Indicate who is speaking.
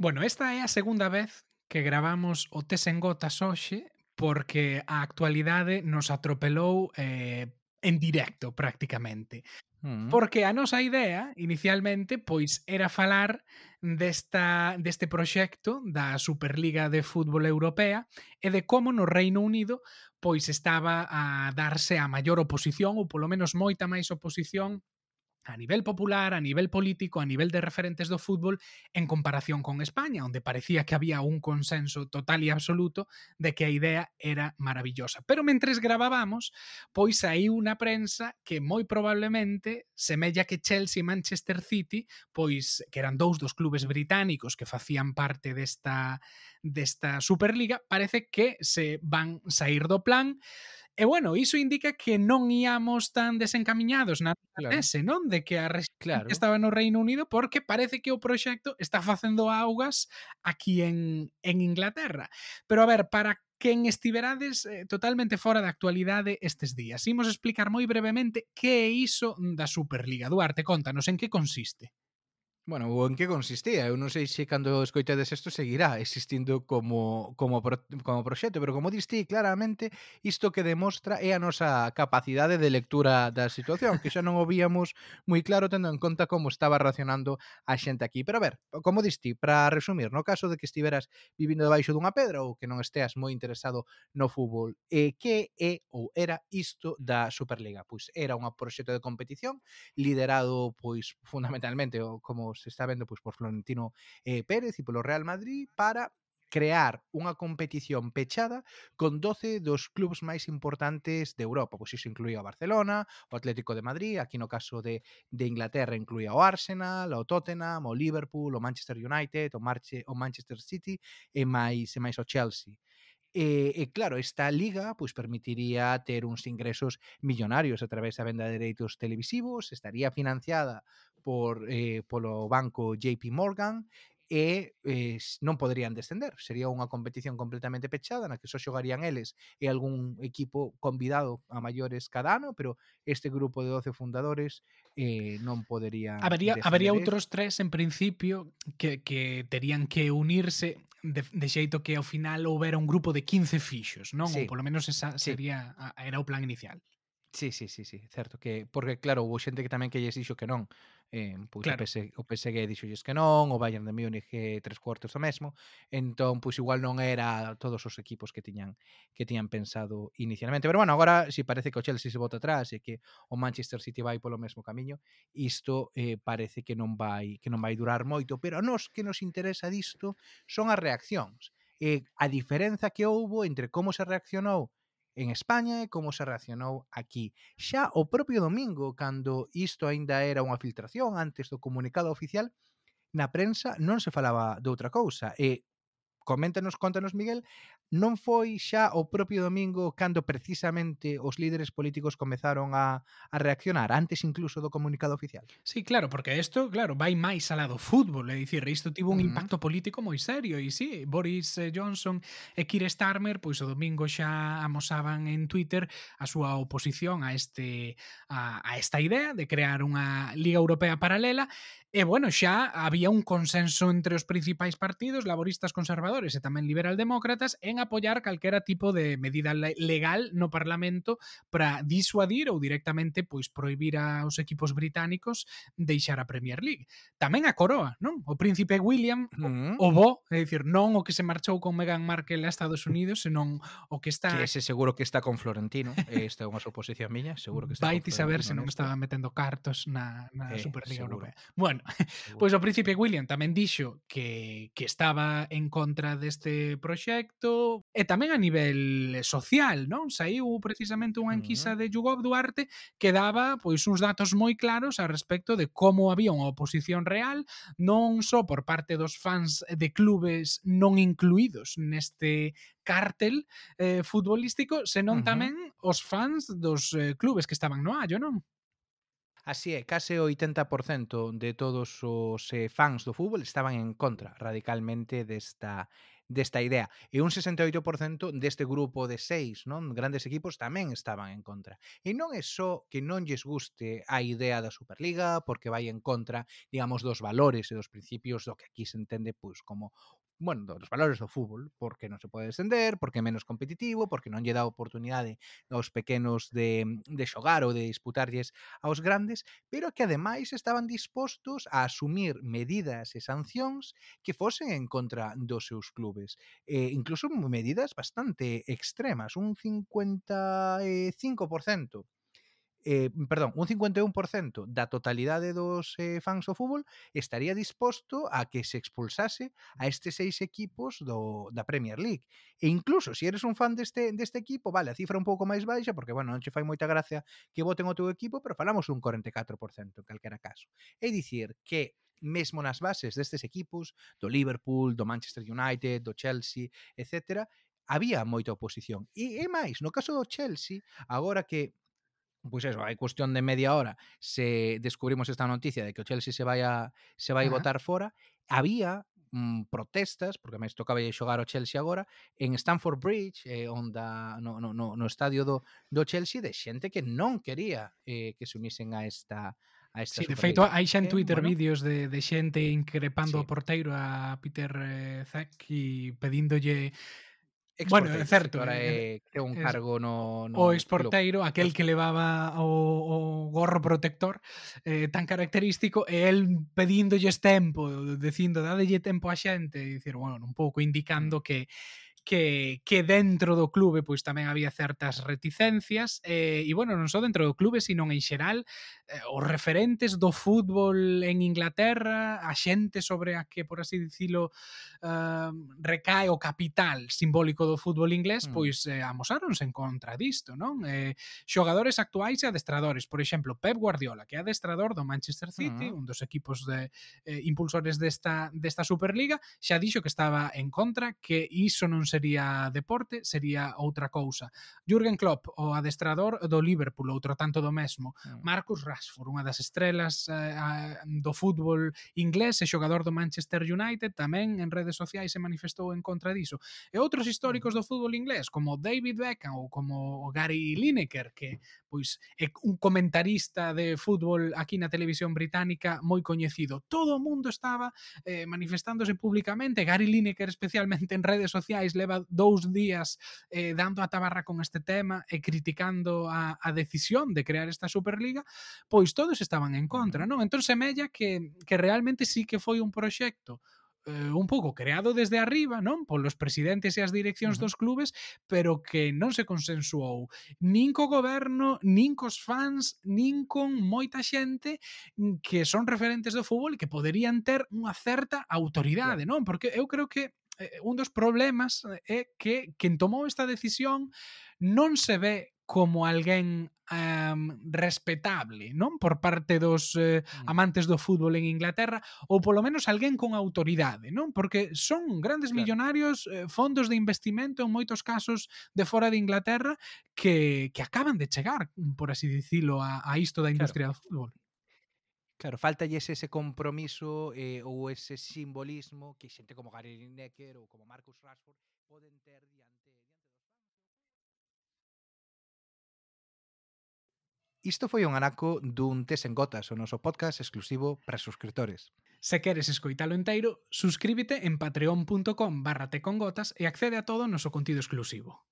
Speaker 1: Bueno, esta é a segunda vez que gravamos o Tes en Gotas hoxe porque a actualidade nos atropelou eh, en directo prácticamente.
Speaker 2: Mm.
Speaker 1: Porque a nosa idea inicialmente pois era falar desta deste proxecto da Superliga de Fútbol Europea e de como no Reino Unido pois estaba a darse a maior oposición ou polo menos moita máis oposición a nivel popular, a nivel político, a nivel de referentes do fútbol en comparación con España, onde parecía que había un consenso total e absoluto de que a idea era maravillosa. Pero mentres gravábamos, pois aí unha prensa que moi probablemente semella que Chelsea e Manchester City, pois que eran dous dos clubes británicos que facían parte desta desta Superliga, parece que se van sair do plan E bueno, iso indica que non íamos tan desencamiñados na
Speaker 2: claro.
Speaker 1: tese, non? De que a
Speaker 2: claro.
Speaker 1: estaba no Reino Unido porque parece que o proxecto está facendo augas aquí en, en Inglaterra. Pero a ver, para quen estiverades eh, totalmente fora da actualidade estes días. Imos explicar moi brevemente que é iso da Superliga. Duarte, contanos en que consiste.
Speaker 2: Bueno, ou en que consistía? Eu non sei se cando escoitades isto seguirá existindo como, como, pro, como proxecto, pero como diste claramente, isto que demostra é a nosa capacidade de lectura da situación, que xa non o víamos moi claro tendo en conta como estaba racionando a xente aquí. Pero a ver, como diste, para resumir, no caso de que estiveras vivindo debaixo dunha pedra ou que non esteas moi interesado no fútbol, eh, e que é ou era isto da Superliga? Pois era un proxecto de competición liderado pois fundamentalmente como se está vendo pois, por Florentino eh, Pérez e polo Real Madrid para crear unha competición pechada con 12 dos clubes máis importantes de Europa. Pois iso incluía o Barcelona, o Atlético de Madrid, aquí no caso de, de Inglaterra incluía o Arsenal, o Tottenham, o Liverpool, o Manchester United, o, Marche, o Manchester City e máis, e máis o Chelsea. E, e claro, esta liga pois permitiría ter uns ingresos millonarios a través da venda de dereitos televisivos, estaría financiada por eh, polo banco JP Morgan e eh, eh non poderían descender. Sería unha competición completamente pechada na que só xogarían eles e algún equipo convidado a maiores cada ano, pero este grupo de 12 fundadores eh, non podería
Speaker 1: Habería, habería outros tres en principio que, que terían que unirse de, de xeito que ao final houbera un grupo de 15 fixos, non?
Speaker 2: Sí.
Speaker 1: Ou polo menos esa
Speaker 2: sí.
Speaker 1: sería a, era o plan inicial.
Speaker 2: Sí, sí, sí, sí, certo que porque claro, houve xente que tamén que lles dixo que non, Eh, pois
Speaker 1: claro.
Speaker 2: o, PSG, o PSG dixolles que non, o Bayern de Múnich eh, tres cuartos do mesmo, entón pois igual non era todos os equipos que tiñan que tiñan pensado inicialmente. Pero bueno, agora si parece que o Chelsea se bota atrás e que o Manchester City vai polo mesmo camiño, isto eh, parece que non vai que non vai durar moito, pero a nós que nos interesa disto son as reaccións. Eh, a diferenza que houbo entre como se reaccionou en España e como se reaccionou aquí. Xa o propio domingo, cando isto aínda era unha filtración antes do comunicado oficial, na prensa non se falaba doutra cousa e coméntanos, contanos Miguel, non foi xa o propio domingo cando precisamente os líderes políticos comezaron a, a reaccionar, antes incluso do comunicado oficial.
Speaker 1: Sí, claro, porque isto, claro, vai máis alá do fútbol, é dicir, isto tivo un
Speaker 2: mm.
Speaker 1: impacto político moi serio, e sí, Boris eh, Johnson e Keir Starmer, pois o domingo xa amosaban en Twitter a súa oposición a este a, a esta idea de crear unha Liga Europea paralela, E bueno, xa había un consenso entre os principais partidos laboristas conservadores e tamén liberaldemócratas en apoiar calquera tipo de medida legal no Parlamento para disuadir ou directamente pois prohibir aos equipos británicos deixar a Premier League. Tamén a coroa, non? O príncipe William,
Speaker 2: mm.
Speaker 1: o bo, é dicir, non o que se marchou con Meghan Markle a Estados Unidos, senón o que está...
Speaker 2: Que ese seguro que está con Florentino, esta é unha suposición miña, seguro que está
Speaker 1: Vai ti saber se non estaba metendo cartos na, na
Speaker 2: eh,
Speaker 1: Superliga
Speaker 2: seguro.
Speaker 1: Europea. Bueno,
Speaker 2: bueno,
Speaker 1: pois o príncipe William tamén dixo que, que estaba en contra deste proxecto e eh, tamén a nivel social, non? Saiu precisamente unha enquisa de Yugov Duarte que daba pois uns datos moi claros a respecto de como había unha oposición real non só por parte dos fans de clubes non incluídos neste cártel eh, futbolístico, senón tamén os fans dos eh, clubes que estaban no Allo, non?
Speaker 2: Así é, case o 80% de todos os eh, fans do fútbol estaban en contra radicalmente desta desta idea. E un 68% deste grupo de seis non grandes equipos tamén estaban en contra. E non é só que non lles guste a idea da Superliga porque vai en contra, digamos, dos valores e dos principios do que aquí se entende pois, como bueno, dos valores do fútbol, porque non se pode descender, porque é menos competitivo, porque non lle dá oportunidade aos pequenos de, mm, de xogar ou de disputarlles aos grandes, pero que ademais estaban dispostos a asumir medidas e sancións que fosen en contra dos seus clubes. Eh, incluso medidas bastante extremas, un 55% eh, perdón, un 51% da totalidade dos eh, fans do fútbol estaría disposto a que se expulsase a estes seis equipos do, da Premier League. E incluso, se eres un fan deste, deste equipo, vale, a cifra un pouco máis baixa, porque, bueno, non che fai moita gracia que voten o teu equipo, pero falamos un 44% en calquera caso. É dicir que mesmo nas bases destes equipos, do Liverpool, do Manchester United, do Chelsea, etc., había moita oposición. E é máis, no caso do Chelsea, agora que Pois eso, hai cuestión de media hora se descubrimos esta noticia de que o Chelsea se vai a, se vai Ajá. votar fora. Había mm, protestas, porque máis tocaba xogar o Chelsea agora, en Stamford Bridge, eh, onda, no, no, no, no estadio do, do Chelsea, de xente que non quería eh, que se unisen a esta a esta
Speaker 1: sí, de feito, hai xa en eh, Twitter bueno, vídeos de, de xente increpando sí. ao porteiro a Peter eh, Zack e pedíndolle Bueno, é certo.
Speaker 2: Agora é, é un cargo no, no
Speaker 1: O exporteiro, aquel que levaba o, o gorro protector eh, tan característico, e el pedíndolles tempo, dicindo, dadelle tempo á xente, e dicir, bueno, un pouco mm. indicando que que, que dentro do clube pois tamén había certas reticencias eh, e bueno, non só dentro do clube, sino en xeral eh, os referentes do fútbol en Inglaterra, a xente sobre a que, por así dicilo, eh, recae o capital simbólico do fútbol inglés, mm. pois eh, amosáronse en contra disto, non? Eh, xogadores actuais e adestradores, por exemplo, Pep Guardiola, que é adestrador do Manchester City, mm. un dos equipos de eh, impulsores desta desta Superliga, xa dixo que estaba en contra, que iso non sería deporte, sería outra cousa. Jürgen Klopp, o adestrador do Liverpool, outro tanto do mesmo. Mm. Marcus Rashford, unha das estrelas eh, do fútbol inglés e xogador do Manchester United, tamén en redes sociais se manifestou en contra diso. E outros históricos mm. do fútbol inglés, como David Beckham ou como Gary Lineker, que pois é un comentarista de fútbol aquí na televisión británica moi coñecido. Todo o mundo estaba eh, manifestándose públicamente, Gary Lineker especialmente en redes sociais leva dous días eh, dando a tabarra con este tema e criticando a, a decisión de crear esta Superliga, pois todos estaban en contra, non? Entón semella que, que realmente sí que foi un proxecto eh, un pouco creado desde arriba, non? Polos presidentes e as direccións uh -huh. dos clubes, pero que non se consensuou nin co goberno, nin cos fans, nin con moita xente mm, que son referentes do fútbol e que poderían ter unha certa autoridade, non? Porque eu creo que Eh, eh, un dos problemas eh, é que quen tomou esta decisión non se ve como alguén um, respetable, non? Por parte dos eh, mm. amantes do fútbol en Inglaterra ou polo menos alguén con autoridade, non? Porque son grandes claro. millonarios, eh, fondos de investimento en moitos casos de fora de Inglaterra que que acaban de chegar, por así dicilo, a a isto da industria claro. do fútbol.
Speaker 2: Claro, faltalle ese compromiso eh, ou ese simbolismo que xente como Gary Lineker ou como Marcus Rashford poden ter diante diante dos fans. Isto foi un anaco dun tes en gotas, o noso podcast exclusivo para suscriptores.
Speaker 1: Se queres escoitalo enteiro, suscríbete en patreon.com barra tecongotas e accede a todo o noso contido exclusivo.